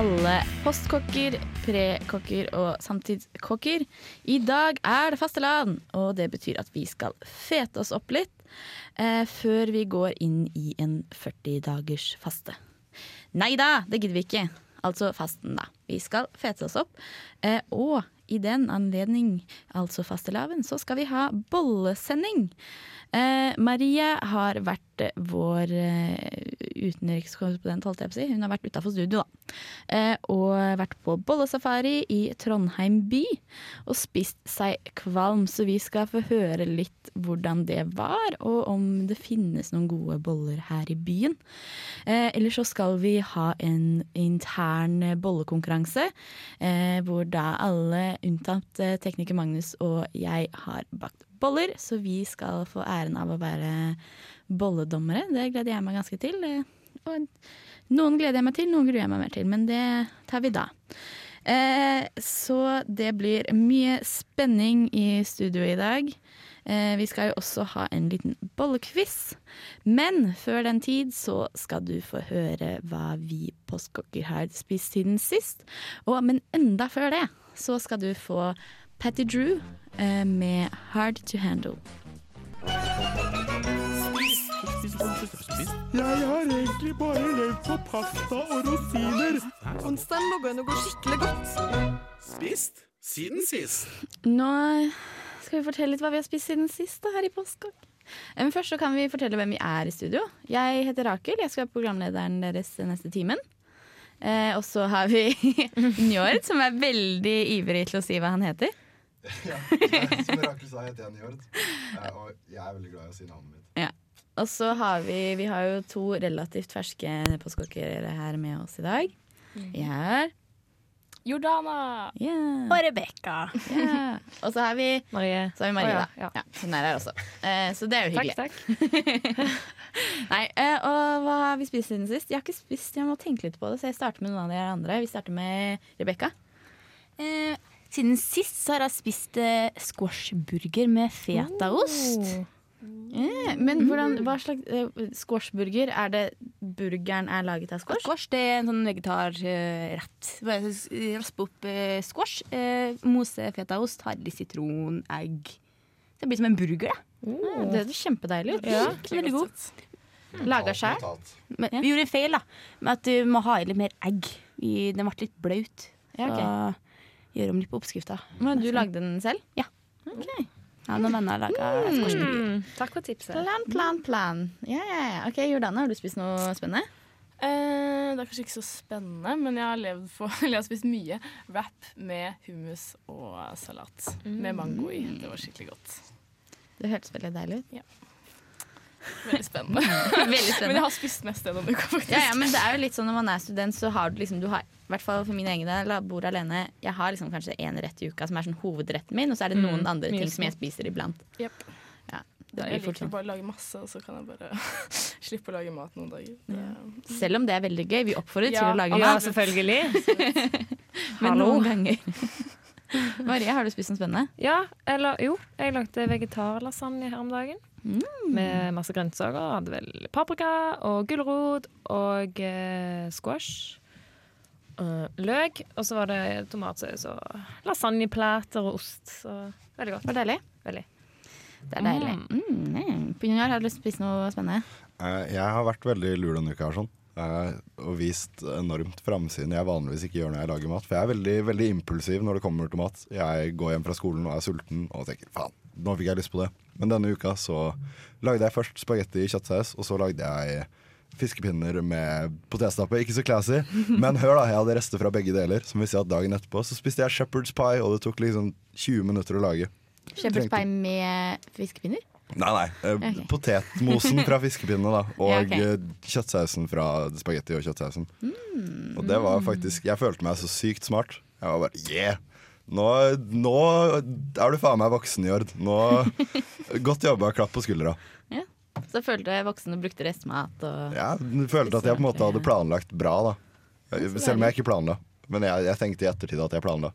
Alle postkokker, prekokker og samtidskokker. I dag er det fastelavn, og det betyr at vi skal fete oss opp litt eh, før vi går inn i en 40 dagers faste. Nei da, det gidder vi ikke. Altså fasten, da. Vi skal fete oss opp. Eh, og i den anledning, altså fastelavn, så skal vi ha bollesending. Eh, Marie har vært eh, vår eh, utenrikskorrespondent, holdt jeg på å si. Hun har vært utafor studio, da. Eh, og vært på bollesafari i Trondheim by. Og spist seg kvalm, så vi skal få høre litt hvordan det var, og om det finnes noen gode boller her i byen. Eh, Eller så skal vi ha en intern bollekonkurranse, eh, hvor da alle unntatt eh, tekniker Magnus og jeg har bakt boller, så vi skal få æren av å være bolledommere. Det gleder jeg meg ganske til. Og noen gleder jeg meg til, noen gruer jeg meg mer til, men det tar vi da. Eh, så det blir mye spenning i studio i dag. Eh, vi skal jo også ha en liten bollekviss. Men før den tid så skal du få høre hva vi postkokker har spist siden sist. Og, men enda før det så skal du få Patty Drew eh, med Hard to Handle. Jeg har egentlig bare levd på pasta og rosiner. Onsdagen lå an å gå skikkelig godt. Spist siden sist. Nå skal vi fortelle litt hva vi har spist siden sist da, her i Postkokk. Eh, Men først så kan vi fortelle hvem vi er i studio. Jeg heter Rakel, jeg skal være programlederen deres neste timen. Eh, og så har vi Njord, som er veldig ivrig til å si hva han heter. Ja, jeg, som Rakel sa, heter jeg Njord. Og jeg er veldig glad i å si navnet mitt. Og så har vi, vi har jo to relativt ferske postkokker her med oss i dag. Vi har Jordana. Yeah. Og Rebekka. Yeah. Og så har vi, Marie. så har vi Marie, oh, ja, da. ja. Ja, hun er her også. Eh, så det er jo hyggelig. Takk, takk. Nei, eh, og hva har vi spist siden sist? Jeg har ikke spist, jeg må tenke litt på det, så jeg starter med noen av de andre. Vi starter med Rebekka. Eh, siden sist så har jeg spist eh, squashburger med fetaost. Eh, men hvordan, hva slags eh, squashburger? Er det burgeren er laget av squash? Squash det er en sånn vegetarrett. S- raspe opp eh, squash, eh, mose fetaost, harry sitron, egg. Det blir som en burger, da. Eh, Det høres kjempedeilig ut. Ja, veldig god. Laga sjæl. Vi gjorde feil, da. Med at du må ha i litt mer egg. I, den ble litt blaut. Ja, ok. Så gjør om litt på oppskrifta. Men du lagde den selv? Ja, noen venner har laga. Mm, takk for tipset. Plan, plan, plan. Ja, ja, ja. Ok, Jordana, har du spist noe spennende? Eh, det er kanskje ikke så spennende, men jeg har levd på jeg har spist mye wrap med hummus og salat. Med mango i. Det var skikkelig godt. Det hørtes veldig deilig ut. Veldig spennende. Veldig men jeg har spist mest denne uka, faktisk. Ja, ja, men det er jo litt sånn når man er student, så har du liksom du har, I hvert fall for min egen del, bor alene. Jeg har liksom kanskje én rett i uka som er sånn hovedretten min, og så er det noen Mm, andre ting som jeg spiser iblant. Yep. Ja, det Jeg liker sånn. bare å lage masse, og så kan jeg bare slippe å lage mat noen dager. Det, Selv om det er veldig gøy. Vi oppfordrer til å lage mat. Ja, selvfølgelig. men hallo. noen ganger. Marie, har du spist noe spennende? Ja, eller jo. Jeg lagde vegetarlasagne her om dagen. Med masse grønnsaker. Hadde vel paprika og gulrot og eh, squash. eh, løk. Og så var det tomatsaus og lasagneplater og ost. Så veldig godt. Var det deilig? Veldig. Det er deilig. Mm. Mm. Junior, har du lyst til å spise noe spennende? Eh, Jeg har vært veldig lur denne uka sånn. eh, Og vist enormt framsiden jeg vanligvis ikke gjør når jeg lager mat. For jeg er veldig, veldig impulsiv når det kommer til mat. Jeg går hjem fra skolen og er sulten og tenker faen, nå fikk jeg lyst på det. Men denne uka så lagde jeg først spagetti i kjøttsaus, og så lagde jeg fiskepinner med potetstappe. Ikke så classy, men hør da, jeg hadde rester fra begge deler. Som vi ser at dagen etterpå så spiste jeg shepherd's pie, og det tok liksom 20 minutter å lage. Shepherd's Trengte- pie med fiskepinner? Nei, nei. Okay. Potetmosen fra fiskepinnene, da. Og Ja, ok. eh, kjøttsausen fra spagetti og kjøttsausen. Mm. Og det var faktisk Jeg følte meg så sykt smart. Jeg var bare yeah! Nå, nå er du faen meg voksen, Jord. Nå, godt jobba, klapp på skuldra. Så følte jeg voksen og brukte restmat og Ja, jeg følte at jeg på en måte hadde planlagt bra, da. Selv om jeg ikke planla. Men jeg, jeg tenkte i ettertid at jeg planla.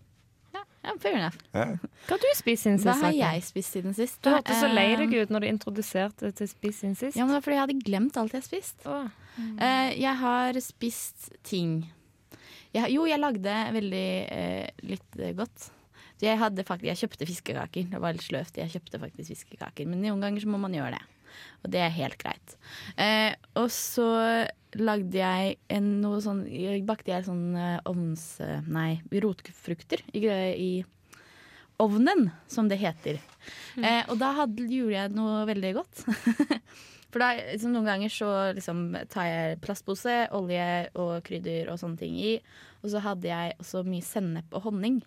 Ja, fair enough. Ja. Hva har du spist siden sist? Hva har jeg spist siden sist? Du hørtes så lei deg Eh, ut når du introduserte til spist siden sist. Ja, men det var fordi jeg hadde glemt alt jeg har spist. Eh, jeg har spist ting. Jeg, jo, jeg lagde veldig eh, litt eh, godt. Så jeg, hadde faktisk, jeg kjøpte fiskekaker. Det var litt sløvt. Jeg kjøpte faktisk fiskekaker. Men noen ganger så må man gjøre det. Og det er helt greit. Eh, og så lagde jeg en, noe sånn jeg Bakte jeg sånn eh, ovns... eh, Nei, rotfrukter i, i ovnen, som det heter. Eh, og da hadde, gjorde jeg noe veldig godt. For da, liksom, noen ganger så liksom, tar jeg plastpose, olje og krydder og sånne ting i. Og så hadde jeg også mye sennep og honning.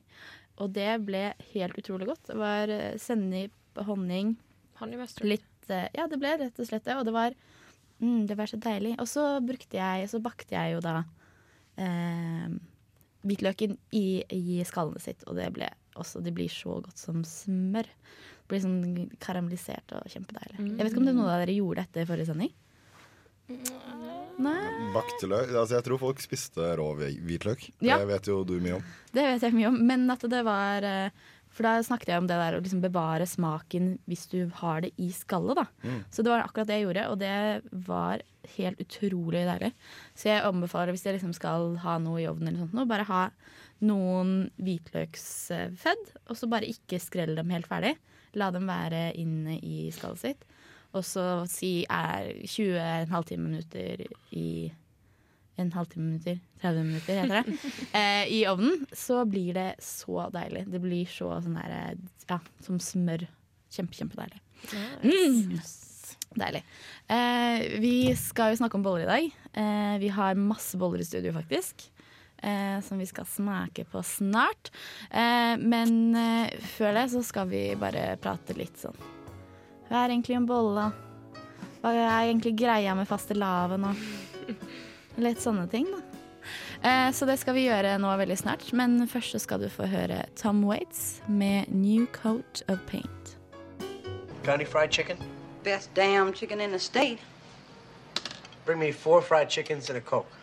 Og det ble helt utrolig godt. Det var sennep sennep, honning, Honey mustard. litt eh, Ja, det ble rett og slett det. Og det var, mm, det var så deilig. Og så brukte jeg Så bakte jeg jo da eh, hvitløken i, i skallene sitt, og det ble også Det blir så godt som smør. Blir sånn karamellisert og kjempedeilig. Jeg vet ikke om det er noe av dere gjorde etter forrige sending? Nei, Bakte løk altså, Jeg tror folk spiste rå hvi- hvitløk. Ja. Det vet jo du mye om. det vet jeg mye om. Men at det var eh, For da snakket jeg om det der å liksom bevare smaken hvis du har det i skallet. da. Mm. Så det var akkurat det jeg gjorde, og det var helt utrolig deilig. Så jeg anbefaler, hvis jeg liksom skal ha noe i ovnen, eller sånt, bare ha noen hvitløksfedd, og så bare ikke skrell dem helt ferdig. La dem være inne i skallet sitt. Og så si er 20 en halvtime minutter i en halvtime minutter, 30 minutter heter det, eh, i ovnen, så blir det så deilig. Det blir så sånn der, ja, som smør. Kjempe, kjempedeilig. Mm. Deilig. Eh, vi skal jo snakke om boller i dag. Eh, vi har masse boller i studio, faktisk. Eh, som vi skal smake på snart. Eh, men eh, før det så skal vi bare prate litt sånn Hva er egentlig en bolle? Hva er egentlig greia med fastelavn og litt sånne ting, da. Eh, så det skal vi gjøre nå veldig snart. Men først så skal du få høre Tom Waits med 'New Coat of Paint'. Got any fried chicken? Best damn chicken in the state. Bring me four fried chickens and a Coke.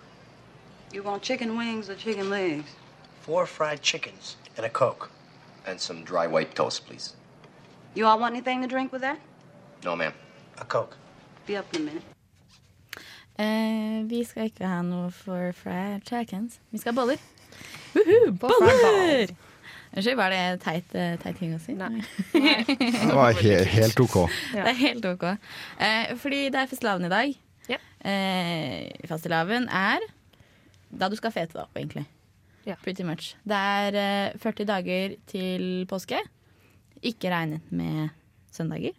You want chicken wings or chicken legs? Four fried chickens and a Coke. And some dry white toast, please. You all want anything to drink with that? No, ma'am. A Coke. Be up in a minute. Eh, vi skal ikke ha noe for fried chickens. Vi skal ha boller. Fried boller! Unnskyld, var det teit, eh, teit ting å si? Nei. Det var he helt OK. Det er helt OK. Eh, fordi det er fastelavn i dag. Ja. Eh, fastelavn er da du skal fete deg opp, egentlig. Ja. Pretty much. Det er eh, 40 dager til påske. Ikke regnet med søndager.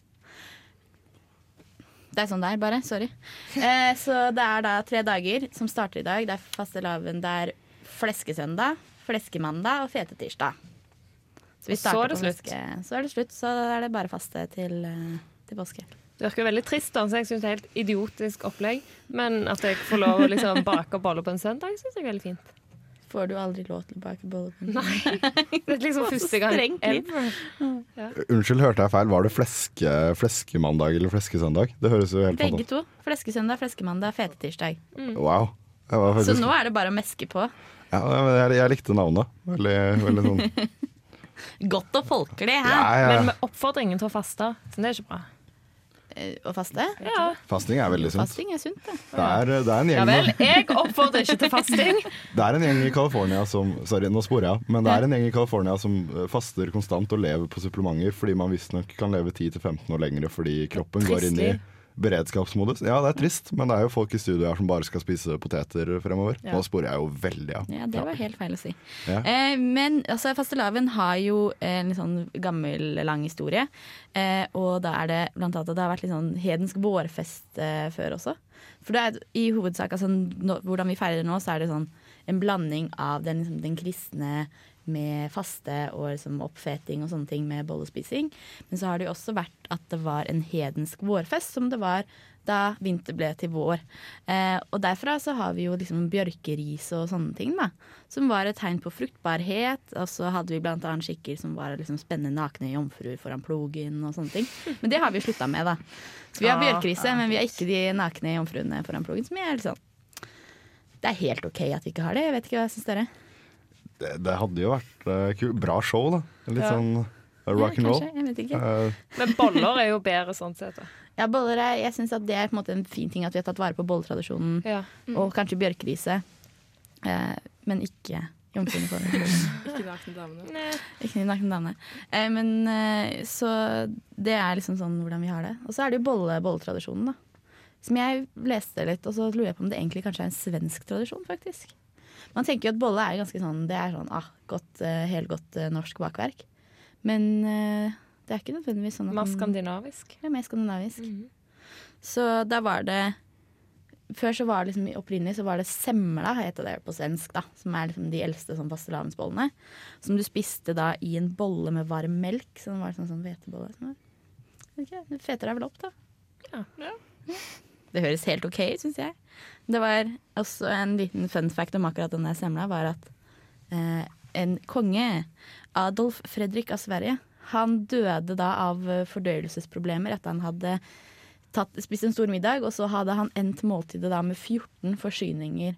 Det er sånn det er, bare. Sorry. Eh, så det er da tre dager som starter i dag. Det er fastelavn. Det er fleskesøndag, fleskemandag og fetetirsdag. Så så er det slutt. Så er det slutt. Så er det bare faste til, eh, til påske. Det virker veldig trist, da, så jeg syns det er helt idiotisk opplegg. Men at jeg får lov å liksom bake boller på en søndag, syns jeg er veldig fint. Får du aldri lov til å bake boller på en søndag? Nei. Det er liksom første gang. Unnskyld, hørte jeg feil? Var det fleske, fleskemandag eller fleskesøndag? Det høres jo helt Begge to. Fleskesøndag, fleskemandag, fetetirsdag. Wow. Jeg Så nå er det bare å meske på. ja, jeg, jeg likte navnet. Veldig, veldig sånn Godt og folkelig ja, her. ja. Men med oppfordringen til å faste, så det er ikke bra. Eh, Å faste? Ja, Fasting er veldig sunt. Fasting er sunt, det. Det er, det er en ja gjeng vel. Jeg oppfordrer ikke til fasting. Det er en gjeng i California som Sorry, nå sporer jeg av. Men det er en gjeng i California som eh, faster konstant og lever på supplementer fordi man visstnok kan leve 10-15 år lenger fordi kroppen går inn i. beredskapsmodus. Ja, det er trist, men det er jo folk i studio her som bare skal spise poteter fremover. Ja. Nå sporer jeg jo veldig av. Ja, det var helt feil å si. Ja. Eh, men altså, fastelavn har jo en litt sånn gammel, lang historie. Eh, og da er det blant annet at det har vært litt sånn hedensk vårfest eh, før også. For det er i hovedsak altså, no, hvordan vi feirer nå, så er det sånn en blanding av den, liksom, den kristne med faste og liksom, oppfeting og sånne ting med bollespising. Men så har det jo også vært at det var en hedensk vårfest, som det var da vinter ble til vår. Eh, og derfra så har vi jo liksom bjørkeris og sånne ting, da. Som var et tegn på fruktbarhet. Og så hadde vi blant annet skikker som var liksom spennende nakne jomfruer foran plogen og sånne ting. Men det har vi slutta med, da. Så vi har Ah, bjørkerise, men vi har ikke de nakne jomfruene foran plogen, som er litt sånn Det er helt OK at vi ikke har det. Jeg vet ikke hva jeg syns dere. Det, det hadde jo vært uh, kul- bra show, da. Litt Ja. sånn uh, rock and roll. kanskje, jeg vet ikke. Eh, Men boller er jo bedre sånn sett. da. Ja, boller er, jeg syns det er på en måte en fin ting at vi har tatt vare på bolletradisjonen. Ja. Og kanskje bjørkerise. Eh, men ikke. Ikke nakne damene. Ikke de nakne damene. Eh, men eh, så det er liksom sånn hvordan vi har det. Og så er det jo bolle, bolletradisjonen, da. Som jeg leste litt, og så lurer jeg på om det egentlig kanskje er en svensk tradisjon, faktisk. Man tenker jo at bolle er ganske sånn Det er sånn ah, godt, eh, helgodt eh, norsk bakverk. Men eh, det er ikke nødvendigvis sånn at Mer skandinavisk. Ja, mer skandinavisk. Så da var det Før så var det liksom opprinnelig så var det semla, heter det på svensk, da. Som er liksom de eldste sånn fastelavnsbollene. Som du spiste da i en bolle med varm melk. Så den var sånn, sånn hvetebolle. Sånn. Ikke, Det feter deg vel opp, da. Ja. Det høres helt OK ut, syns jeg. Det var også en liten fun fact om akkurat denne semla, var at eh, en konge, Adolf Fredrik av Sverige, han døde da av eh, fordøyelsesproblemer etter han hadde tatt, spist en stor middag, og så hadde han endt måltidet da med 14 forsyninger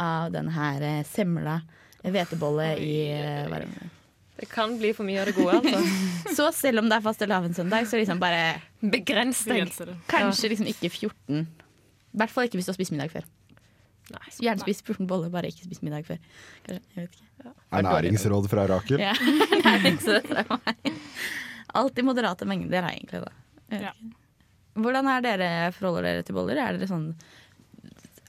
av den her eh, semla, eh, hvetebolle i varme. Det kan bli for mye av det gode, altså. Så selv om det er fastelavnssøndag, så liksom bare Begrens deg. Kanskje liksom ikke 14. I hvert fall ikke hvis du har spist middag før. Nei. Gjerne spis 14 boller, bare ikke spis middag før. Kanskje, jeg vet ikke. Ernæringsråd fra Rakel. Ja. Næringsråd fra meg. Alt i moderate mengder, er egentlig. da. Ja. Hvordan er dere forholder dere til boller? Er dere sånn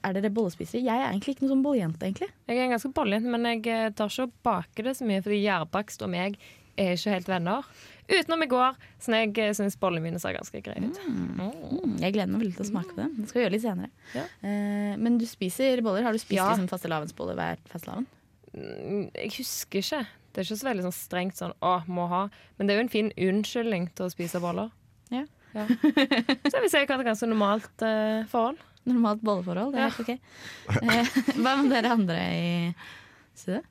er dere bollespisere? Jeg er egentlig ikke noen sånn bollejente, egentlig. Jeg er en ganske bollejente, men jeg eh, tar ikke å bake det så mye, fordi gjærbakst og meg er ikke helt venner. Utenom i går, så jeg syns bollene mine ser ganske greie ut. Mm, jeg gleder meg veldig til å smake på dem. Det skal vi gjøre litt senere. Ja. Uh, men du spiser boller? Har du spist Ja. liksom fastelavnsboller hver fastelavn? Mm, Jeg husker ikke. Det er ikke så veldig sånn strengt sånn å, må ha. Men det er jo en fin unnskyldning til å spise boller. Ja. Ja. Så jeg vil si jeg har et ganske normalt uh, forhold. Normalt bolleforhold, det er Ja. helt ok. Eh, hva med dere andre i studio?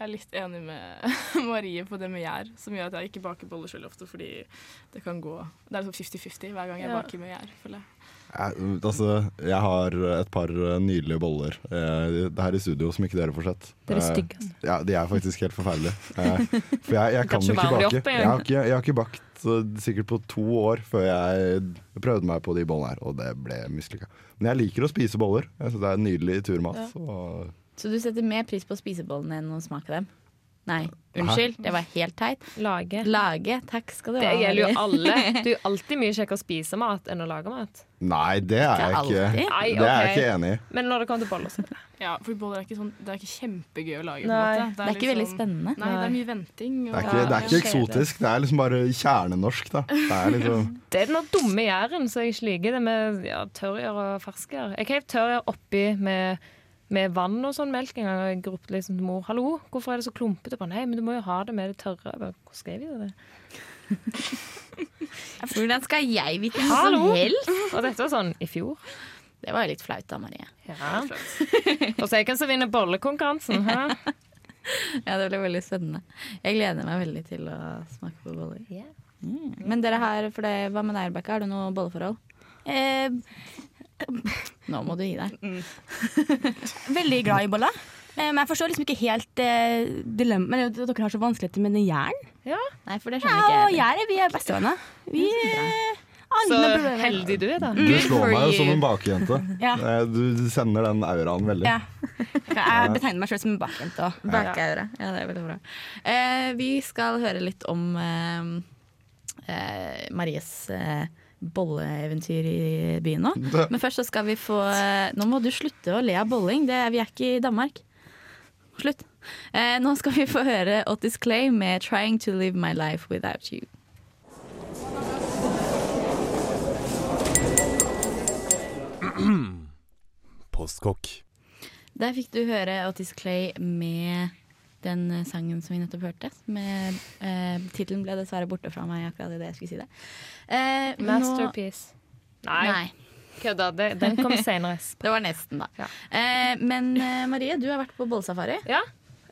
Jeg er litt enig med Marie på det med gjær, som gjør at jeg ikke baker boller selv ofte, fordi det kan gå Det er sånn 50-50 hver gang jeg Ja. baker med gjær, føler jeg. Jeg, altså, jeg har et par eh, nydelige boller eh, det her i studio som ikke dere får sett. Dere er stygge. Eh. Ja, de er faktisk helt forferdelige. Eh, for jeg, jeg kan ikke bake. opp. Jeg har ikke, jeg har ikke bakt eh, sikkert på to år før jeg prøvde meg på de bollene her, og det ble mislykka. Men jeg liker å spise boller. Jeg synes det er nydelig turmat. Og Så du setter mer pris på spisebollene enn å smake dem? Nei, unnskyld, det var helt teit. Lage. Lage, takk skal du ha. Det ha. gjelder jo alle. Du er alltid mye kjekkere å spise mat enn å lage mat. Nei, det er jeg Ikke Nei, okay. Det er jeg ikke enig i. Men når det kommer til boller, så Ja, for boller er ikke, sånn, det er ikke kjempegøy å lage. på Nei, en måte. Det er ikke veldig spennende. Nei, det er mye venting. Og, Det er ikke, det er ikke eksotisk, det er liksom bare kjernenorsk, da. Det er liksom Det er den dumme gjæren som jeg ikke liker. Det med ja, tørrgjør og ferskgjær. Jeg kan heiv tørrgjør oppi med, med vann og sånn melk en gang. Jeg ropte liksom til mor hallo, hvorfor er det så klumpete. på Nei, men du må jo ha det med det tørre. «Hvordan bare, Hvor skrev jeg det? Hvordan skal jeg vite noe som helst? Og dette var sånn i fjor. Det var jo litt flaut da, Marie. Ja. Og så jeg hvem som vinner bollekonkurransen. Ja, det blir veldig spennende. Jeg gleder meg veldig til å smake på boller. Mm. Men dere har, for det, hva med deg, Rebekka? Har du noe bolleforhold? Eh, Nå må du gi deg. veldig glad i boller. Eh, men jeg forstår liksom ikke helt eh, dilemmaet at dere har så vanskeligheter med den jern. Nei, for det Ja, skjønner ikke og jeg. gjær er vi er bestevenner. Vi eh, har Så problemer. heldig du er, da. Du slår meg jo som en bakjente. Ja. Eh, Du sender den auraen veldig. Ja. Jeg betegner meg sjøl som en bakjente. og- Bakaure. Ja, det er veldig bra. Eh, vi skal høre litt om eh, eh, Maries eh, bolleeventyr i byen nå. Men først så skal vi få eh, Nå må du slutte å le av bolling. Det, vi er ikke i Danmark. Slutt. Eh, nå skal vi få høre Otis Clay med 'Trying to Live My Life Without You'. Postkokk. Der fikk du høre Otis Clay med den eh, sangen som vi nettopp hørte. Med, eh, Tittelen ble dessverre borte fra meg akkurat idet jeg skulle si det. Eh, nå- Masterpiece. Nei. Nei. Kødda. Den kom senere. Det var nesten, da. Eh, men eh, Marie, du har vært på bollesafari. Ja.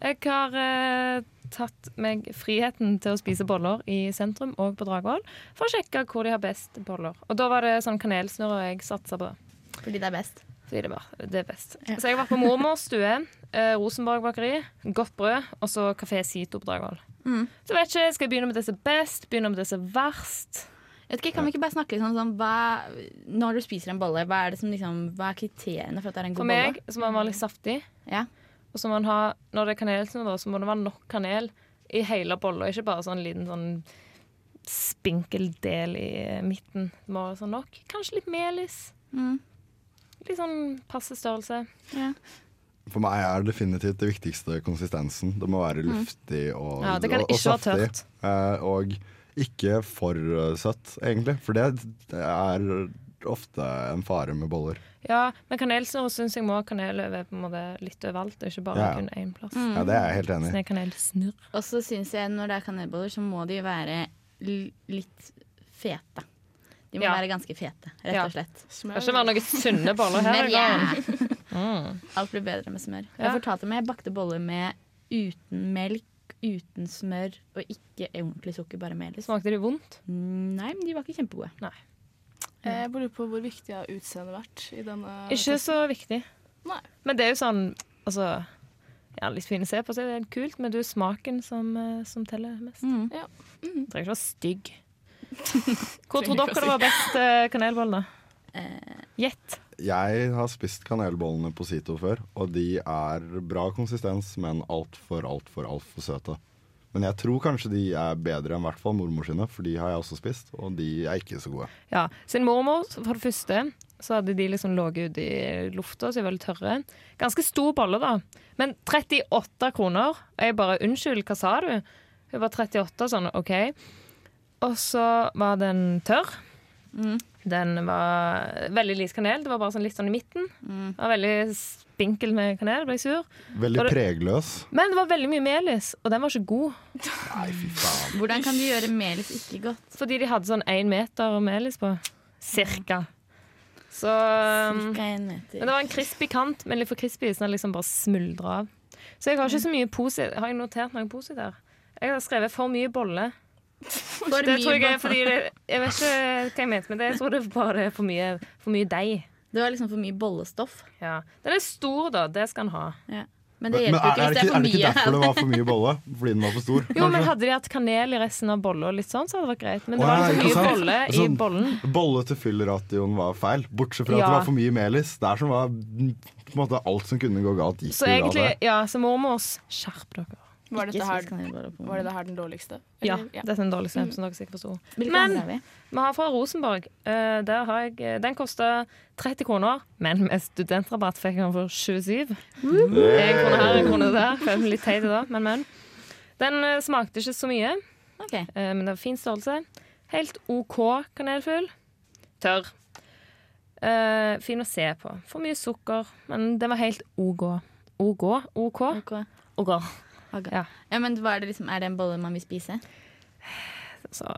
Jeg har eh, tatt meg friheten til å spise boller i sentrum og på Dragvoll for å sjekke hvor de har best boller. Og da var det sånn kanelsnurr jeg satsa på. Fordi det er best. Fordi det, det er best. Så jeg har vært på mormors stue, eh, Rosenborg bakeri, godt brød, og så Kafé Sito på Dragvoll. Mm. Så vet ikke, Skal jeg begynne med det som er best? Begynne med det som er verst? Vet ikke, kan vi ikke bare snakke litt sånn, sånn hva, Når du spiser en bolle, hva er, det som, liksom, hva er kriteriene for at det er en god bolle? For meg bolle? så må den være litt saftig. Ja. Og så må den ha, når det er kanel så må det være nok kanel i hele bolla. Ikke bare sånn liten sånn spinkel del i midten. Det må være sånn nok. Kanskje litt melis. Mm. Litt sånn passe størrelse. Ja. For meg er definitivt det viktigste konsistensen. Det må være Mm. luftig og, Ja, det kan og, og ikke være tørt. Eh, og ikke for eh, søtt, egentlig. For det, det er ofte en fare med boller. Ja, men kanelsnurr syns jeg må ha kanel over på en måte litt overalt, ikke bare Ja. kun én plass. Mm. Ja, det er jeg helt enig i. Sånn kanelsnurr. Og så syns jeg når det er kanelboller, så må de være litt fete. De må Ja. være ganske fete, rett og slett. Skal ikke være noen sunne boller her. Smør, ja. Mm. Alt blir bedre med smør. Ja. Jeg fortalte meg jeg bakte boller med uten melk, uten smør og ikke ordentlig sukker, bare melis. Smakte de vondt? Mm, Nei, men de var ikke kjempegode. Nei. Eh, Jeg lurer på hvor viktig har utseendet vært i denne Ikke så viktig. Nei. Men det er jo sånn Altså, ja, litt fin å se på, så er det kult, men det er smaken som, eh, som teller mest. Mm. Ja. Trenger ikke være stygg. Hvor tror dere det var best kanelboller? Eh, Gjett. Jeg har spist kanelbollene på Sito før, og de er bra konsistens, men altfor, altfor, altfor søte. Men jeg tror kanskje de er bedre enn i hvert fall mormor sine, for de har jeg også spist, og de er ikke så gode. Ja, Sin mormor, for det første, så hadde de liksom ligget ute i lufta, så de var veldig tørre. Ganske stor bolle, da. Men 38 kroner. Og jeg bare Unnskyld, hva sa du? Hun var 38, sånn OK. Og så var den tørr. Mm. Den var veldig lite kanel. Det var bare sånn litt sånn i midten. Mm. Den var veldig spinkel med kanel. Ble jeg sur. Veldig det- pregløs. Men det var veldig mye melis, og den var ikke god. Nei, fy faen. Hvordan kan de gjøre melis ikke godt? Fordi de hadde sånn én meter melis på. Cirka. Så um, meter. Men det var en crispy kant, men litt for crispy, så den liksom bare smuldra av. Så jeg har ikke så mye posi Har jeg notert noe posi der? Jeg har skrevet 'for mye bolle'. For det mye tror jeg fordi det, Jeg vet ikke hva jeg mente med det. Jeg tror det er bare er for mye, for mye deig. Det var liksom for mye bollestoff. Ja. Den er stor, da. Det skal den ha. Ja. Men det Men hjelper ikke er, hvis det er ikke, mye. er det ikke derfor det var for mye bolle? Fordi den var for stor? Jo, men? Hadde de hatt kanel i resten av bolla, og litt sånn, så hadde det vært greit. Men det var for mye bolle i Sånn, bollen. Bolle til fylleratioen var feil, bortsett fra at det var for mye melis. Det er som var på en måte alt som kunne gå galt, gikk Så jo galt egentlig, ja, så mormors, skjerp dere. Var dette, her, var dette her den dårligste? Ja, Eller- dette er den dårligste, som dere sikkert forsto. Men vi? vi har fra Rosenborg. Eh, der har jeg, eh, den kosta 30 kroner, men med studentrabatt fikk den for 27. En krone her, en krone der. Føler meg Litt teit da, men, men. Den eh, smakte ikke så mye, okay. eh, men det var fin størrelse. Helt OK kanelfugl. Tørr. Eh, fin å se på. For mye sukker, men den var helt OK. OK? OK? Ok. OK. Ja. Ja, men hva er, det liksom, er det en bolle man vil spise? Så,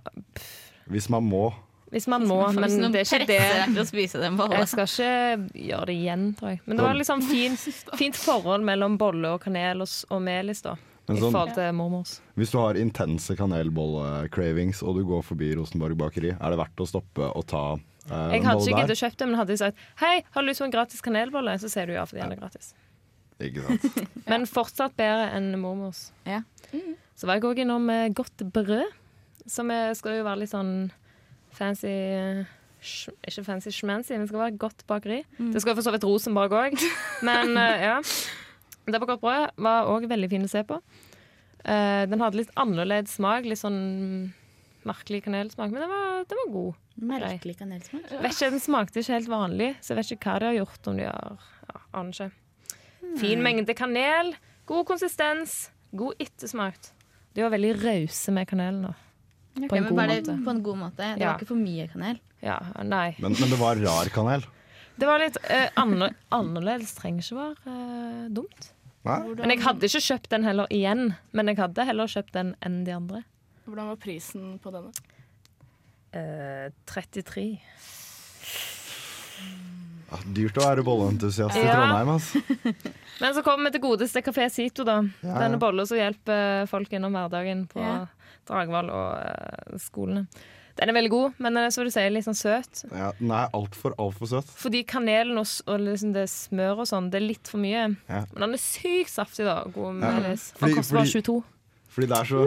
Hvis man må. hvis man må, Hvis men det er ikke det. å spise den bollen. Jeg skal ikke gjøre det igjen, tror jeg. Men det var liksom fint, fint forhold mellom bolle og kanel og, og melis, da. Sånn, I sånn- forhold til mormors. Hvis du har intense kanelbolle-cravings og du går forbi Rosenborg bakeri, er det verdt å stoppe og ta eh, Jeg hadde ikke giddet å kjøpe det, men hadde de sagt Hei, har du lyst på en gratis kanelbolle? Så sier du ja, fordi den er gratis. Ikke sant? Men fortsatt bedre enn mormors. Ja. Så var jeg òg innom Godt brød, som er, skal jo være litt sånn fancy sh- Ikke fancy schmancy, men skal være et godt bakeri. Det skal for så vidt Rosenborg òg, men eh, ja. Det på Godt brød var òg veldig fin å se på. Eh, den hadde litt annerledes smak, litt sånn merkelig kanelsmak, men den var, den var god. Merkelig kanelsmak. Vet ikke, Den smakte ikke helt vanlig, så jeg vet ikke hva de har gjort. om de har, ja, Aner ikke. Fin mengde kanel, god konsistens, god ettersmak. De var veldig rause med kanelen. da. Ok, På en god måte. på en god måte? Det Ja. var ikke for mye kanel? Ja, nei. Men, men det var rar kanel. Det var litt eh, anner, annerledes. Trenger ikke være eh, dumt. Nei? Men jeg hadde ikke kjøpt den heller igjen. Men jeg hadde heller kjøpt den enn de andre. Hvordan var prisen på denne? Eh, 33. Ja, dyrt å være bolleentusiast i Ja. Trondheim, altså. Men så kommer vi til godeste Kafé Sito, da. Ja. Denne bolla som hjelper folk gjennom hverdagen på Ja. Dragvoll og eh, skolene. Den er veldig god, men den er som du sier, litt sånn søt. Ja, den er altfor, altfor søt. Fordi kanelen og, og liksom det smør og sånn, det er litt for mye. Ja. Men den er sykt saftig, da. God melis. Ja. Den koster bare 22. Fordi det er så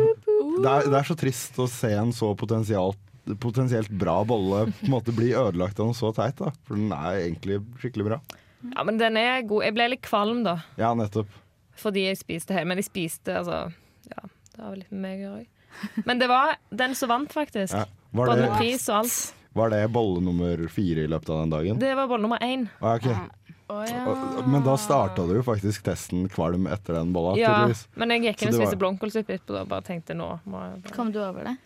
det er, det er så trist å se en så potensialt potensielt bra bolle på en måte bli ødelagt av noe så teit. da For den er egentlig skikkelig bra. Ja, men den er god. Jeg ble litt kvalm, da. Ja, nettopp. Fordi jeg spiste hele. Men jeg spiste, altså Ja, det har vel litt med meg å gjøre. Men det var den som vant, faktisk. Ja. Var, Både med pris og alt. var det bolle nummer fire i løpet av den dagen? Det var bolle nummer én. Ah, ok. ja. Men da starta du jo faktisk testen kvalm etter den bolla, Ja, tydeligvis. men jeg gikk Så inn og spiste var- blomkålsuppe etterpå og bare tenkte nå må jeg bare Kom du over det?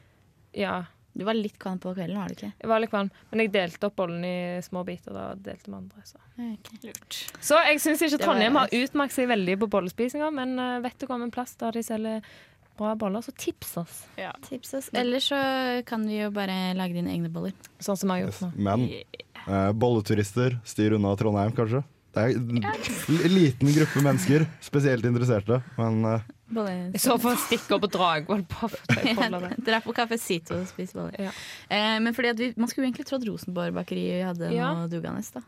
Ja. Du var litt kvalm på kvelden, var du ikke? Jeg var litt kvalm, men jeg delte opp bollen i små biter. Da delte med andre. Så, Ok. så jeg syns ikke Trondheim har utmerket seg veldig på bollespisinga, men eh, vet du om en plass der de selger bra boller, så tips oss. Tips oss. Eller så kan vi jo bare lage dine egne boller. Sånn som jeg har gjort nå. Men eh, bolleturister, styr unna Trondheim, kanskje. Det er en liten gruppe mennesker spesielt interesserte, men eh. I så fall stikke opp og Dragvoll på der. Dra på Kafé Sito og spise boller. Ja. Eh, men fordi at vi, Man skulle jo egentlig trodd Rosenborg bakeri hadde Ja. noe dugende. da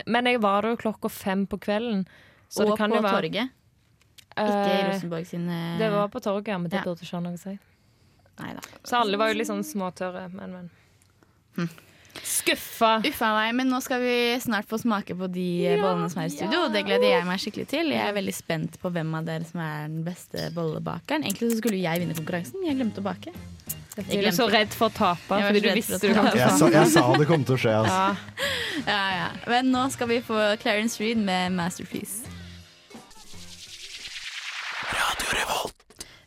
det. Men jeg var der jo klokka fem på kvelden. Så Og det kan på være torget. Ikke Eh, Rosenborg sine Det var på torget, ja, men det Ja. burde ikke ha noe å si. Neida. Så alle var jo litt sånn småtørre, men, men. Hm. Skuffa. Uffa meg, men nå skal vi snart få smake på de ja, bollene som er i studio. Ja. Det gleder jeg meg skikkelig til. Jeg er veldig spent på hvem av dere som er den beste bollebakeren. Egentlig så skulle jeg vinne konkurransen, jeg glemte å bake. Jeg er så redd for å tape, Jeg fordi du visste du jeg, sa, jeg sa det kom til å skje. Altså. Ja. Ja, ja. Men nå skal vi få Clarence Reed med 'Masterpiece'.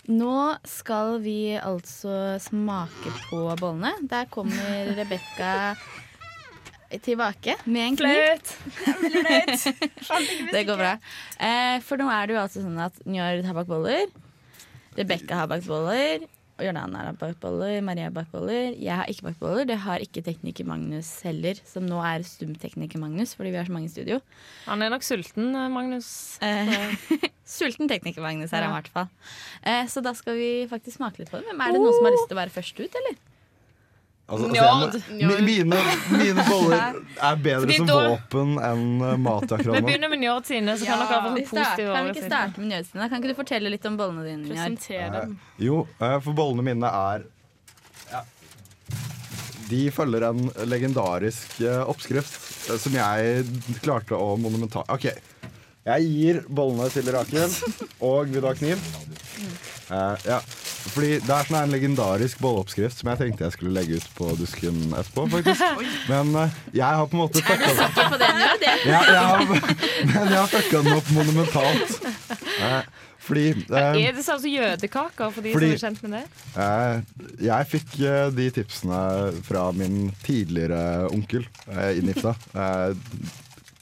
Nå skal vi altså smake på bollene. Der kommer Rebekka tilbake med en kniv. Flaut. Det går bra. Eh, for nå er det jo altså sånn at Njord har bakt boller. Rebekka har bakt boller. Og Jordana bakboller. Maria er bakboller. Jeg har ikke bakboller. Det har ikke tekniker Magnus heller, som nå er stumtekniker Magnus fordi vi har så mange i studio. Han er nok sulten, eh, Magnus. Eh, sulten tekniker Magnus er han i hvert fall. Eh, så da skal vi faktisk smake litt på det. Men er det noen som har lyst til å være først ut, eller? Altså, altså, mi- mine, mine boller er bedre som da- våpen enn eh, mat Vi begynner med Njord sine, så kan dere ha positive kan vi ikke starte med Njord sine? Kan ikke du fortelle litt om bollene dine? Njord? Presenter dem. Jo, eh, for bollene mine er ja. De følger en legendarisk eh, oppskrift eh, som jeg klarte å monumental... OK. Jeg gir bollene til Rakel, og vil du ha kniv? Eh, ja. Fordi det er sånn en legendarisk bolleoppskrift som jeg tenkte jeg skulle legge ut på dusken etterpå, faktisk. Men uh, jeg har på en måte fucka den opp. på det, Det. ja, jeg har, Men jeg har fucka den opp monumentalt. Uh, fordi Er det sånn som jødekaker, for de Fordi- som er kjent med det? Jeg fikk de tipsene fra min tidligere onkel uh, i NIFTA. Eh,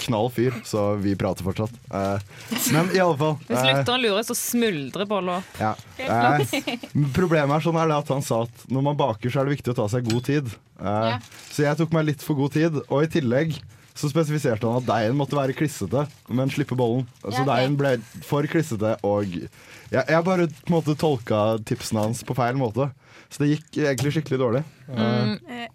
knall fyr, så vi prater fortsatt. Eh, men i alle fall Hvis eh, lytteren lurer, så smuldrer bolla opp. ja. Eh, problemet er sånn er det at han sa at når man baker, så er det viktig å ta seg god tid. Eh, Så jeg tok meg litt for god tid, og i tillegg så spesifiserte han at deigen måtte være klissete, men slippe bollen. Så Ja, okay. deigen ble for klissete, og jeg, jeg bare på en måte tolka tipsene hans på feil måte. Så det gikk egentlig skikkelig dårlig. Eh,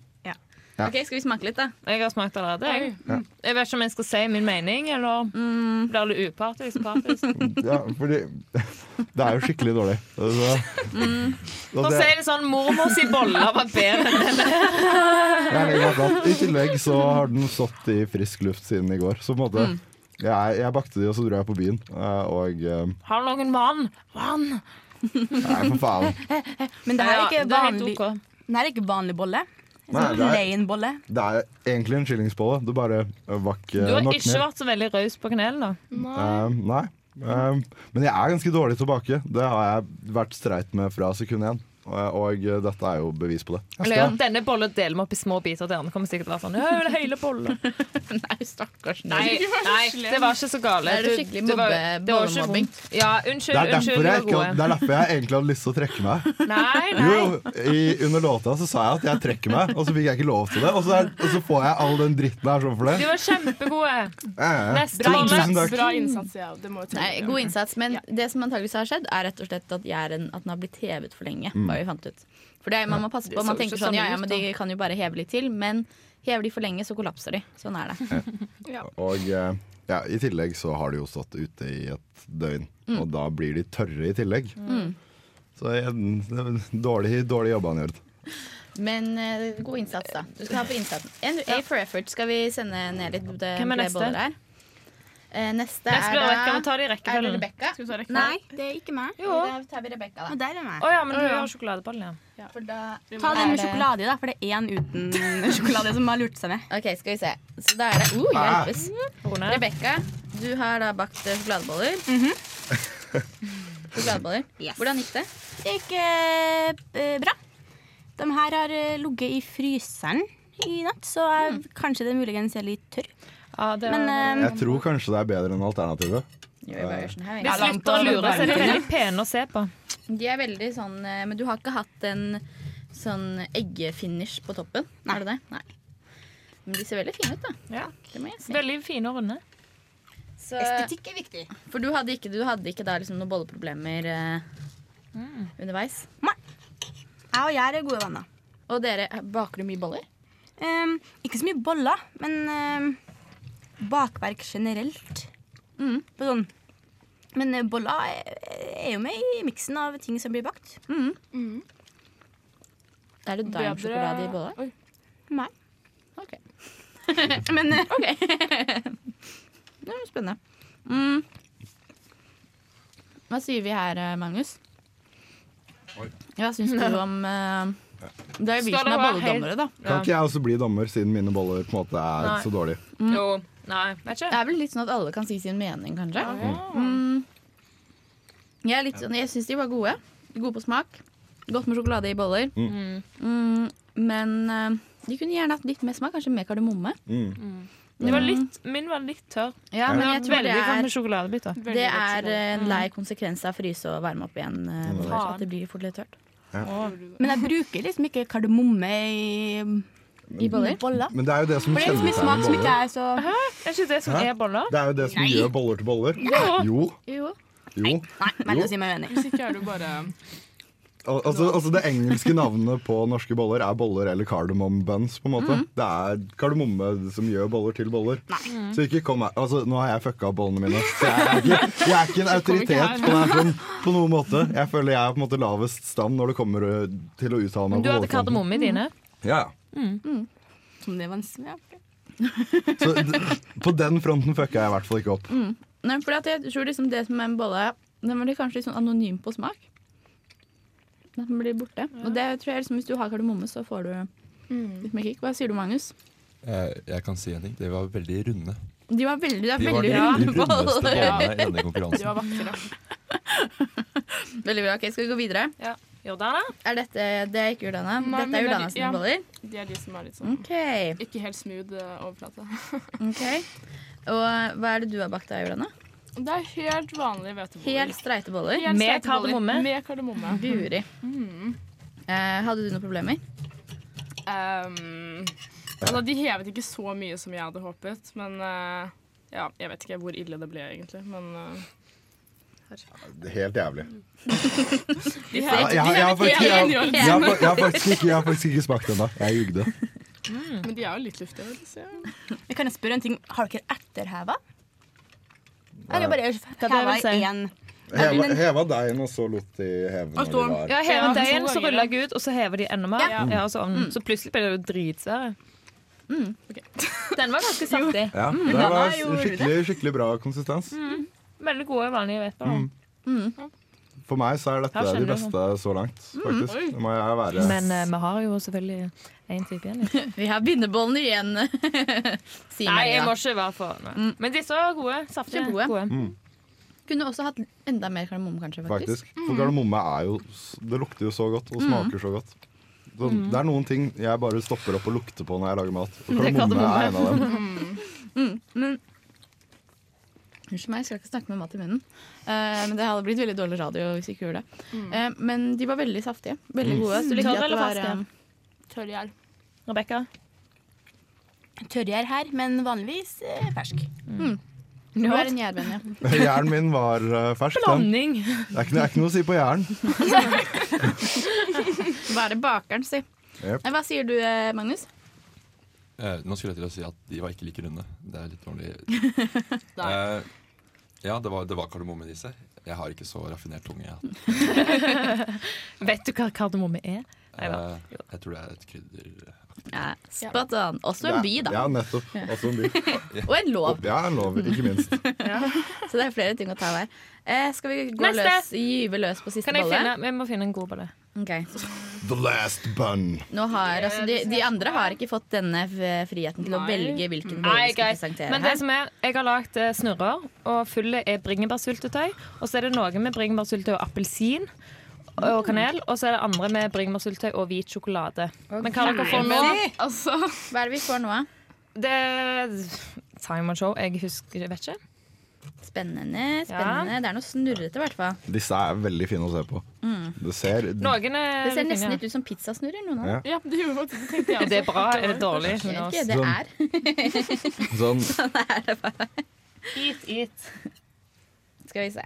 ja. Ok, Skal vi smake litt, da? Jeg har smakt allerede. Jeg. Ja. jeg vet ikke om jeg skal si min mening, eller Mm. blir det upartisk? partisk? ja, fordi det er jo skikkelig dårlig. Så, Mm. For å det- si det sånn, mormors boller var bedre enn den. I tillegg så har den stått i frisk luft siden i går. Så på en måte Mm. jeg, jeg bakte de, og så dro jeg på byen. eh, Og eh, Har du noen vann? Vann! Nei, for faen. Men det er Ja, ikke er vanlig, det er ikke vanlig bolle. Nei, det er- bolle. Det er egentlig en skillingsbolle. Du bare eh, var ikke Du har nok ikke ned. vært så veldig raus på kanelen, da. Eh, nei. Uh, men jeg er ganske dårlig til å bake. Det har jeg vært streit med fra sekund én. Og, og dette er jo bevis på det. Eller ja, denne bollen deler vi opp i små biter. Dere kommer sikkert til å være sånn Ja, jeg vil ha hele bollen. Nei, stakkars. Nei, nei, det var ikke så gale. Det er skikkelig det var- mobbe- det var ikke bollemobbing? vondt. Ja, unnskyld, det, er unnskyld. derfor jeg ikke, det er derfor jeg egentlig hadde lyst til å trekke meg. Nei, nei. Jo, i, under låta så sa jeg at jeg trekker meg, og så fikk jeg ikke lov til det. Og så, er, og så får jeg all den dritten her sånn for De det. var kjempegode. Eh, Neste tu- bolle. Bra innsats, ja. Det må Nei, god innsats, men det som antageligvis har skjedd, er rett og slett at, jeg er en, at den har blitt hevet for lenge. Mm. Vi fant ut. For det man må passe på, man tenker sånn, ja, ja, men de kan jo bare heve litt til. Men hever de for lenge, så kollapser de. Sånn er det. Og eh, ja, i tillegg så har de jo stått ute i et døgn, Mm. og da blir de tørre i tillegg. Mm. Så dårlig, dårlig jobba, Njord. Men eh, god innsats, da. Du skal ha for innsatsen. En A for effort skal vi sende ned litt det, Hvem er neste? Eh, neste, Neste er da Rebecca. Vi tar det i Er det rekkefølgen. Rebekka? Skal vi ta rekka? Nei, det er ikke meg. Jo. Da tar vi Rebekka, da. Og der er meg. Å ja, men du ja. har sjokoladebollen, ja. For da Ta den med det- sjokolade i, da, for det er én uten sjokolade som har lurt seg med. OK, skal vi se. Så da er det uh, Ah. hjelpes. Ah. Rebekka, du har da bakt sjokoladeboller. Mm -hmm. Sjokoladeboller. Yes. Hvordan gikk det? Det gikk eh, bra. De her har eh, ligget i fryseren i natt, så mm. kanskje det muligens er litt tørr. Ja, det Men var, eh, Jeg tror kanskje det er bedre enn alternativet. Vi slutter å lure, så er de veldig pene å se på. De er veldig sånn eh, Men du har ikke hatt en sånn eggefinish på toppen? Nei. Er det det? Nei. Men de ser veldig fine ut, da. Ja. Det må jeg si. Veldig fine og runde. Så, estetikk er viktig. for du hadde ikke, du hadde ikke da liksom noen bolleproblemer eh, underveis? Nei. Jeg og jeg er gode venner. Og dere, baker du mye boller? Um, ikke så mye boller, men ehm, bakverk generelt. Mm. På sånn. Men bolla er, er jo med i miksen av ting som blir bakt. Mm. Er det daimsjokolade i bolla? Oi. Nei. Ok. Men OK. Det er spennende. Mm. Hva sier vi her, eh, Magnus? Oi. Hva syns du om uh, Det er jo vi som er bolledommere, da. Kan ikke jeg også bli dommer, siden mine boller på en måte er Nei. så dårlige? Jo. Nei, vet Det er vel litt sånn at alle kan si sin mening, kanskje. Mm. Jeg, er litt sånn, jeg syns de var gode. Gode på smak. Godt med sjokolade i boller. Mm. Mm, men eh, de kunne gjerne hatt litt mer smak, kanskje med kardemomme. Mm. Det var litt, min var litt tørr. Ja, men jeg tror det Veldig godt er, med sjokoladebiter. Det er en lei konsekvens av å fryse og varme opp igjen. eh, boller, så at det blir fort litt tørt. Men jeg bruker liksom ikke kardemomme i, I boller? boller. Men det er jo det som For det er liksom smak som ikke er så Er ikke det som Hæ? er boller? Det er jo det som Nei. gjør boller til boller. Ja. Jo, Jo. jo. Nei, Nei å si meg uenig. Hvis ikke er du bare Al altså, altså Det engelske navnet på norske boller er boller eller cardamom buns. på en måte Det er kardemomme som gjør boller til boller. Så ikke kom her altså, Nå har jeg fucka opp bollene mine. Så jeg er ikke, jeg er ikke en autoritet på, sånn, på noen måte. Jeg føler jeg er på en måte lavest stand når det kommer til å uttale meg. Men du hadde kardemomme i dine. Ja, Som det var en Ja. Så på den fronten fucka jeg i hvert fall ikke opp. Nei, for jeg tror liksom det som er en bolle Den blir kanskje litt sånn anonym på smak. Den blir borte. Og det tror jeg liksom Hvis du har kardemomme, så får du litt mer kick. Hva sier du, Magnus? Jeg, jeg kan si en ting. De var veldig runde. De var veldig, det er De var veldig de runde rundeste bollene i denne De var vakre. Veldig bra. ok, Skal vi gå videre? Ja. Jordana? Er dette, Det er ikke Jordana. Nei, Dette er det er ja. boller. De er de som er litt sånn OK. ikke helt smooth eh, overflate. ok Og hva er det du har bakt da, Jordana? Det er helt vanlige hveteboller. Helt streite boller. Helt Med kardemomme? Med kardemomme. Guri. Mm. Eh, hadde du noen problemer? Um, altså, de hevet ikke så mye som jeg hadde håpet, men uh, ja, jeg vet ikke hvor ille det ble, egentlig. Men er Helt jævlig. jeg, har faktisk, ikke, smakt ennå. Jeg jugde. Men de er jo litt luftige. vil jeg. Jeg kan jeg spørre en ting? Har dere etterheva? Eller bare heva én? Heva, heva deigen, og så lot de heve når de var Ja, heva Ja, deigen, så rulla jeg ut, og så hever de enda mer. Ja. Ja, så, mm. så plutselig ble det jo dritsvære. Mm. Den var ganske saftig. Ja, det var skikkelig, skikkelig bra konsistens. Veldig gode vanlige hveter. Mm. For meg så er dette de beste så langt, faktisk. Mm. Det må jeg være. Men uh, vi har jo selvfølgelig én type igjen. Vi har bindebollen igjen, sier Nei, jeg må ikke være for mm. Men disse var gode. Saftige. Gode. Gode. Mm. Kunne også hatt enda mer kardemomme, kanskje. faktisk. faktisk. For kardemomme er jo Det lukter jo så godt, og Mm. smaker så godt. Så Mm. Det er noen ting jeg bare stopper opp og lukter på når jeg lager mat. Og er kardemomme er en av dem. Mm. Men Unnskyld meg, jeg skal ikke snakke med mat i munnen. Uh, men Det hadde blitt veldig dårlig radio hvis vi ikke gjorde det. Mm. Uh, men de var veldig saftige. Veldig Mm. gode. Så Tørr eller var faste? eh, Tørrgjær. Rebekka? Tørrgjær her, men vanligvis eh, fersk. Mm. Du er en gjærvenn, ja. Jern min var uh, fersk. Blanding. Det er ikke, det er ikke noe å si på jern. Hva er bakeren si. Eh, Hva sier du, Magnus? Eh, nå skulle jeg til å si at de var ikke like runde. Det er litt dårlig. eh, ja, det var, det var kardemomme i disse. Jeg har ikke så raffinert tunge. Vet du hva kardemomme er? eh, jeg tror det er et krydder. Ja, Spot on. Også en by, da. Ja, nettopp. Også en by. Og en lov. Ja, en lov, ikke minst. Så det er flere ting å ta der. Eh, skal vi gå Neste. løs, gyve løs på siste finne, vi må finne en god bolle. Ok. The last bun. Nå har, altså, de, de andre har ikke fått denne friheten til å velge hvilken bolle Nei, vi skal presentere Men det her. som er, jeg har lagd eh, snurrer, og fullet er bringebærsyltetøy. Og så er det noe med bringebærsyltetøy og appelsin og kanel. Og så er det andre med bringebærsyltetøy og hvit sjokolade. Men hva dere får nå Altså, Hva er det vi får nå? Det er Simon Show. Jeg husker jeg vet ikke. Spennende. spennende Det er noe snurrete, i hvert fall. Disse er veldig fine å se på. Mm. Det ser Noen er Det ser nesten litt ut som pizzasnurrer. Noen av Ja. dem. Ja, det gjorde det. tenkte jeg Er det bra? Er det dårlig? Jeg vet ikke, Sånn. det er Sånn. Sånn er det bare. Eat, eat. Skal vi se.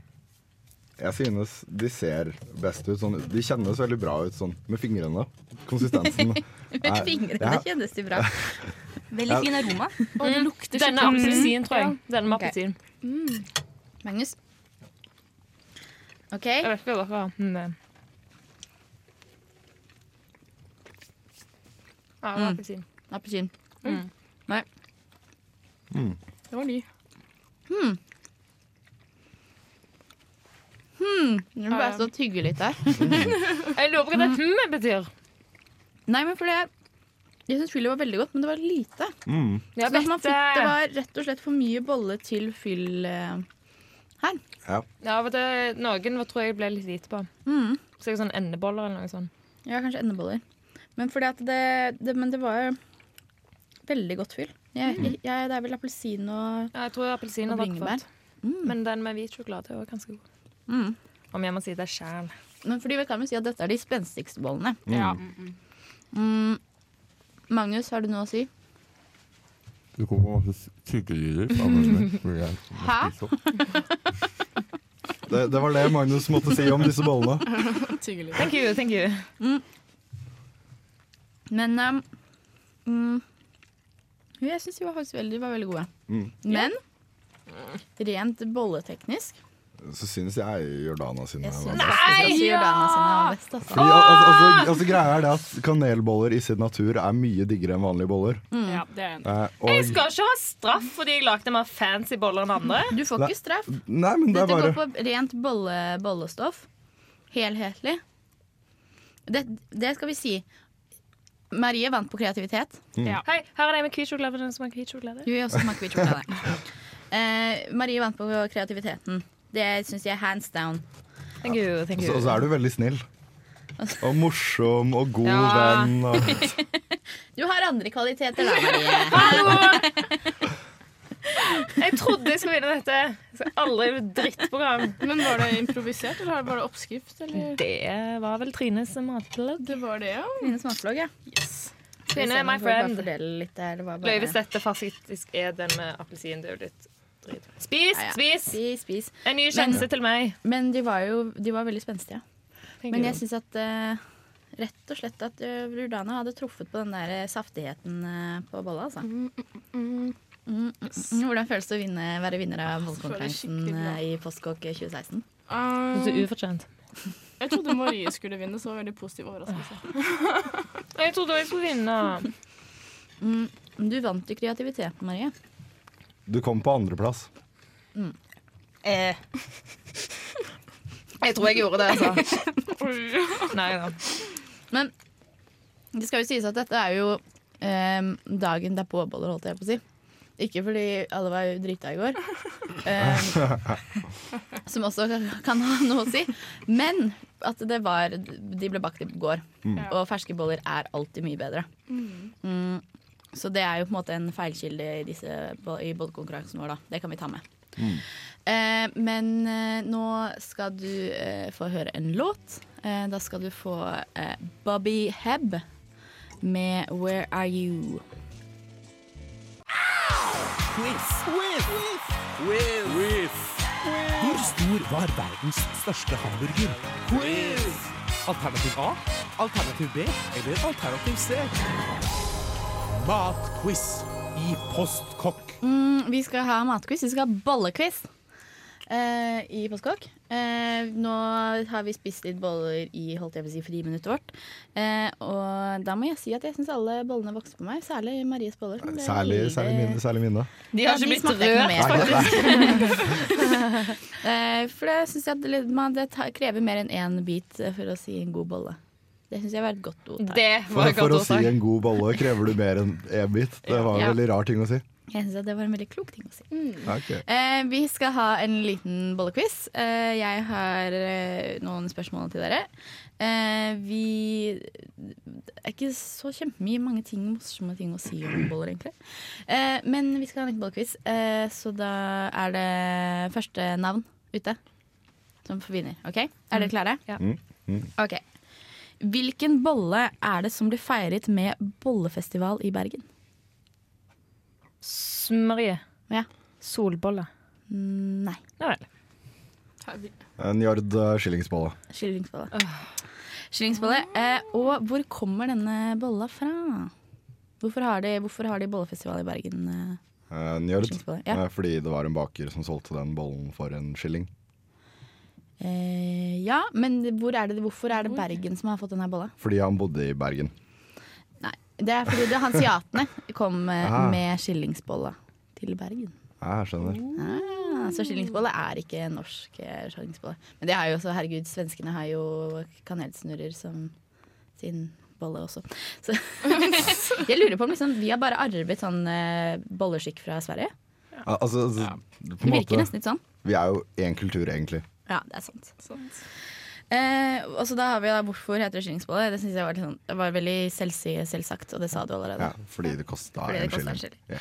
Jeg synes de ser best ut. Sånn, de kjennes veldig bra ut sånn med fingrene. Konsistensen. Med fingrene Ja. kjennes de bra. Veldig fin aroma. Og det lukter Denne appelsinen, appelsin, tror jeg. Denne med Ok. Appelsin. Magnus. OK. Jeg vet ikke hva dere har. men. Ja, det var Mm. appelsin. Appelsin. Mm. Nei. Det var ny. Hmm. Hmm. Nå må jeg stå og tygge litt her. Jeg lurer på hva det betyr. Nei, men fordi jeg, syns fyllet var veldig godt, men det var lite. Mm. Så man vet fikk, det det. var rett og slett for mye bolle til fyll eh, her. Ja. Ja, det, noen tror jeg ble litt lite på. Mm. Så sånn endeboller eller noe sånt. Ja, kanskje endeboller. Men fordi at det, det Men det var veldig godt fyll. Jeg, jeg, jeg, det er vel appelsin og, Ja, jeg tror appelsin og bringebær. Mm. Men den med hvit sjokolade er også ganske god. Mm. Om jeg må si det sjæl. Men fordi vi kan jo si at dette er de spenstigste bollene. Mm. Ja. Mm. Magnus, har du noe å si? Det kommer masse tyggelyder Hæ? Det, det var det Magnus måtte si om disse bollene. Thank you, thank you. Men um, mm, jeg syns de var faktisk veldig, var veldig gode. Mm. Men rent bolleteknisk Så syns jeg Jordana sine Jeg var best. Nei, også Jordana sine var best. Altså. Fordi, al- altså, altså, altså, greia er det at Kanelboller i sin natur er mye diggere enn vanlige boller. Ja, det er en. Eh, Jeg skal ikke ha straff fordi jeg lagde mer fancy boller enn andre. Du får ikke straff. nei, men det Dette er går på rent bolle, bollestoff. Helhetlig. Det, det skal vi si. Marie vant på kreativitet. Ja. Hei, her er det med hvit sjokolade. Den som har hvit sjokolade. Du vil også smake hvit sjokolade. Eh, Marie vant på kreativiteten. Det syns jeg er hands down. Thank you, thank Og you. så- og så er du veldig snill. Og morsom og god Ja. venn. Og, Du har andre kvaliteter da, Marie. Jeg trodde jeg skulle vinne dette. Jeg aldri drittprogram. Men var det improvisert, eller var det oppskrift? Eller? Det var vel Trines matblogg. Det var det, ja. Trines smaksblogg, ja. Trine, my friend. fordele litt der. Det var Løy, hvis bare... dette faktisk er den med appelsin, det er jo litt drit. Spis, Ja, ja. spis! Spis, spis. En ny sjanse til meg. Men de var jo de var veldig spenstige. Thank Men jeg syns at uh, rett og slett at Rudana hadde truffet på den der eh, saftigheten uh, på bolla, altså. Mm, mm, mm. Hvordan føles det å vinne, være vinner av bollekonkurransen eh, i Postkokk 2016? Um, er ufortjent. jeg trodde Marie skulle vinne, så var det veldig positiv overraskelse. Jeg trodde jeg skulle vinne. Mm, du vant i kreativiteten, Marie. Du kom på andreplass. Eh. Jeg tror jeg gjorde det, altså. Nei da. Men det skal jo sies at dette er jo eh, dagen det er påboller, holdt jeg på å si. Ikke fordi alle var drita i går. Eh, som også kan, kan ha noe å si. Men at det var De ble bakt i går, Mm. og ferske boller er alltid mye bedre. Mm. Så det er jo på en måte en feilkilde i, disse, i bollekonkurransen vår, da. Det kan vi ta med. Mm. Eh, men eh, nå skal du eh, få høre en låt. Eh, da skal du få eh, Bobby Hebb med 'Where Are You'. Quiz. Quiz. Hvor stor var verdens største hamburger? Quiz. Alternativ A, alternativ B eller alternativ C? Matquiz i Postkokk. Mm, vi skal ha matquiz. Vi skal ha bollequiz eh, i Postkokk. Eh, nå har vi spist litt boller i holdt jeg på å si, friminuttet vårt. Eh, og da må jeg si at jeg syns alle bollene vokser på meg. Særlig Maries boller. Særlig, veldig- særlig mine. Særlig mine. De har Ja, ikke blitt rørt, faktisk. Eh, For det syns jeg at det, man, det krever mer enn én bit eh, for å si en god bolle. Det syns jeg var et godt ordtak. Det For, for å si en god bolle krever du mer enn én bit. Det var en Ja. veldig rar ting å si. Jeg syns det var en veldig klok ting å si. Ok. Eh, vi skal ha en liten bollequiz. Eh, jeg har eh, noen spørsmål til dere. Eh, vi Det er ikke så kjempemye mange ting, morsomme ting å si om boller, egentlig. Eh, men vi skal ha en liten bollequiz, eh, så da er det første navn ute som vinner. OK? Er dere klare? Ja. Mm, mm. Ok. Hvilken bolle er det som blir feiret med bollefestival i Bergen? Smørje. Ja. Solbolle. Mm, Nei. Ja vel. En Njord eh, skillingsbolle. Skillingsbolle. Skillingsbolle. Eh, og hvor kommer denne bolla fra? Hvorfor har de, hvorfor har de bollefestival i Bergen? Eh? en yard. Ja. Eh, fordi det var en baker som solgte den bollen for en skilling. Eh, ja, men hvor er det, hvorfor er det Bergen som har fått denne bolla? Fordi han bodde i Bergen. Nei, det er fordi det hansiatene kom eh, Ah. med skillingsbolla til Bergen. Ja, jeg skjønner. Ah, så skillingsbolle er ikke norsk eh, skillingsbolle. Men det har jo også, herregud, svenskene har jo kanelsnurrer som sin bolle også. Så jeg lurer på om liksom, vi har bare arvet sånn eh, bolleskikk fra Sverige. Ja. Altså, altså, på Det virker måte, nesten litt sånn. Vi er jo én kultur, egentlig. Ja, det er sant. Eh, og så da har vi da hvorfor heter det skillingsbolle. Det synes jeg var, sånn, var veldig selvsagt, og det sa du allerede. Ja, fordi det kosta en skilling. Ja.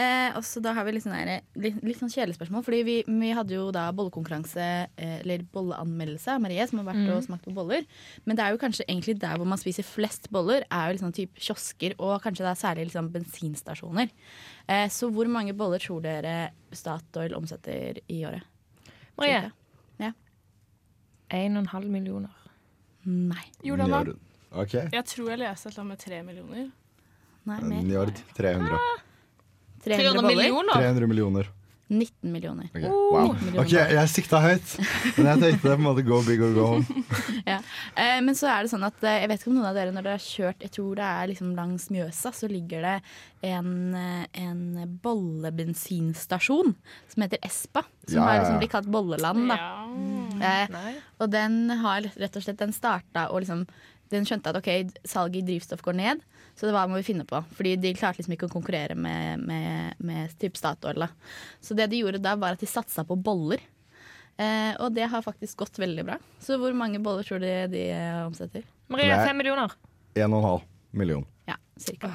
Eh, og så da har vi litt sånn, litt, litt sånn kjedelige spørsmål. Fordi vi, vi hadde jo da bollekonkurranse, eh, eller bolleanmeldelse av Marie, som har vært Mm. og smakt på boller. Men det er jo kanskje egentlig der hvor man spiser flest boller, er jo liksom typ kiosker, og kanskje det er særlig liksom bensinstasjoner. Eh, så hvor mange boller tror dere Statoil omsetter i året? Marie. Cirka? Ja. 1,5 millioner. Nei. Jordana. Njord. Okay. Jeg tror jeg leste et eller annet med tre millioner. Nei, mer. Njord 300. 300 boller? 300 millioner. 19 millioner. Ok, Wow. 19 millioner OK, jeg sikta høyt, men jeg tenkte på en måte go big or go home. ja. eh, men så er det sånn at eh, jeg vet ikke om noen av dere når dere har kjørt Jeg tror det er liksom langs Mjøsa, så ligger det en, eh, en bollebensinstasjon som heter Espa. Som Ja, ja, ja. liksom blitt kalt Bolleland, da. Eh, og den har rett og slett Den starta og liksom Den skjønte at ok, salget i drivstoff går ned, så det var må vi finne på? Fordi de klarte liksom ikke å konkurrere med, med, med typ Statoil. Så det de gjorde da, var at de satsa på boller. Eh, og det har faktisk gått veldig bra. Så hvor mange boller tror du de de omsetter? Marie, fem millioner. 1,5 million. Ja, cirka.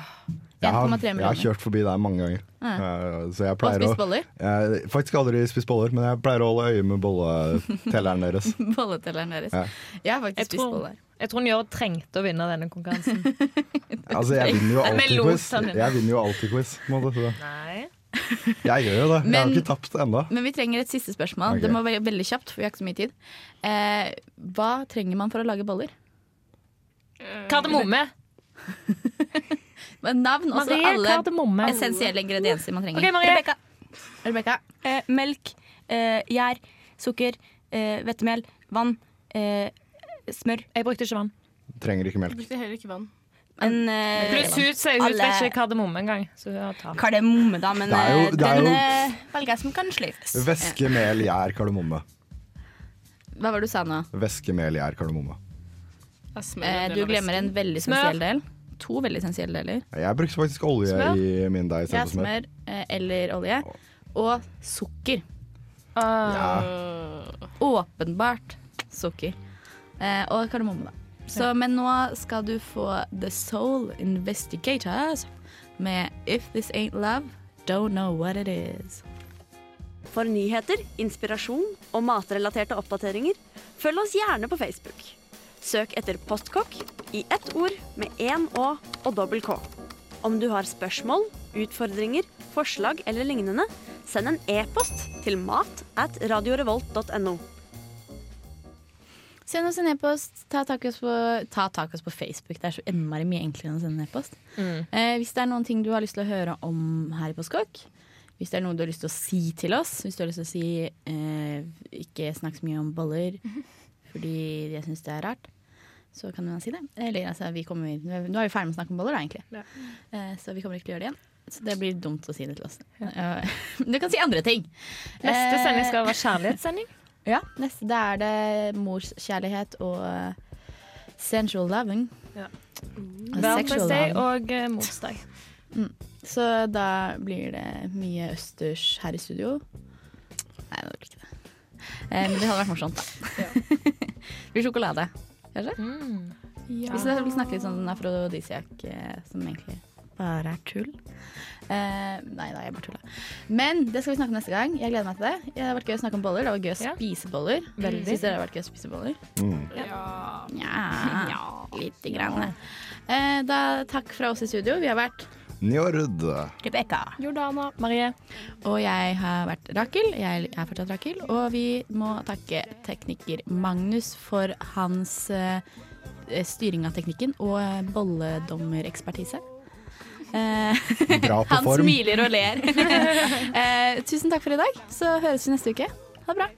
Jeg har, jeg har kjørt forbi der mange ganger. Ja. Eh, Så jeg Og spist boller? Jeg, faktisk aldri spist boller, men jeg pleier å holde øye med bolletelleren deres. Bolletelleren deres. Ja. Jeg har faktisk Jeg spist tror, boller. Jeg tror Njord trengte å vinne denne konkurransen. Altså, jeg vinner jo alltid quiz. Jeg vinner jo alltid quiz. Nei. Jeg gjør jo det. Jeg har ikke tapt ennå. Men vi trenger et siste spørsmål. Okay. Det må være veldig kjapt, for vi har ikke så mye tid. Eh, hva trenger man for å lage boller? Kardemomme. Navn også Marie, alle kardemomme. essensielle ingredienser man trenger. Ok, Marie. Rebekka. Rebecca. Eh, melk, eh, gjær, sukker, eh, hvetemel, vann, eh, smør. Jeg brukte ikke vann. Trenger ikke Jeg melk. brukte heller ikke vann. Men, uh, Pluss hun sier hun alle- ikke kardemomme engang. Kardemomme, da, men Det er jo- eh, det er den jo- eh, velger jeg som kan sløyfes. Væske, mel, gjær, kardemomme. Hva var det du sa nå? Væske, mel, gjær, kardemomme. Jeg Eh, du glemmer en veldig essensiell del. To veldig essensielle deler. Jeg brukte faktisk olje Smør? i min deig Ja, istedenfor smør. smør eller olje. Og sukker. Uh. Ja. åpenbart sukker. Eh, og kardemomme, da. Så, Men nå skal du få The Soul Investigators med If This Ain't Love, Don't Know What It Is. For nyheter, inspirasjon og matrelaterte oppdateringer, følg oss gjerne på Facebook. Søk etter Postkokk i ett ord med én Å og dobbel K. Om du har spørsmål, utfordringer, forslag eller lignende, send en e-post til mat at radiorevolt.no. Send oss en e-post. Ta tak i oss på, ta tak i oss på Facebook. Det er så innmari mye enklere enn å sende en e-post. Mm. Eh, hvis det er noen ting du har lyst til å høre om her i Postkokk, hvis det er noe du har lyst til å si til oss, hvis du har lyst til å si eh, ikke snakk så mye om boller fordi jeg syns det er rart, så kan du si det. Eller altså, vi kommer, nå er vi ferdig med å snakke om boller, da, egentlig. Ja. Eh, så vi kommer ikke til å gjøre det igjen. Så det blir dumt å si det til oss. Ja. du kan si andre ting. Neste Eh, sending skal være kjærlighetssending. Ja, neste, da er det morskjærlighet og uh, sensual loving. Ja. Og Valentine's Day og uh, morsdag. Mm. Så da blir det mye østers her i studio. Nei, det blir ikke det. Eh, men det hadde vært morsomt, da. det blir sjokolade, kanskje? Ja. Hvis jeg vil snakke litt sånn afrodisiak, eh, som egentlig bare er tull. Eh, nei da, jeg bare tulla. Men det skal vi snakke om neste gang. Jeg gleder meg til det. Det har vært gøy å snakke om boller. Det var gøy å spise boller. Veldig. Syns dere det har vært gøy å spise boller? Mm. Ja, lite grann. Eh, da, takk fra oss i studio. Vi har vært Njord. Rebekka. Jordana. Marie. Og jeg har vært Rakel. Jeg er fortsatt Rakel. Og vi må takke tekniker Magnus for hans uh, styring av teknikken og bolledommerekspertise. Eh, han smiler og ler. eh, tusen takk for i dag. Så høres vi neste uke. Ha det bra.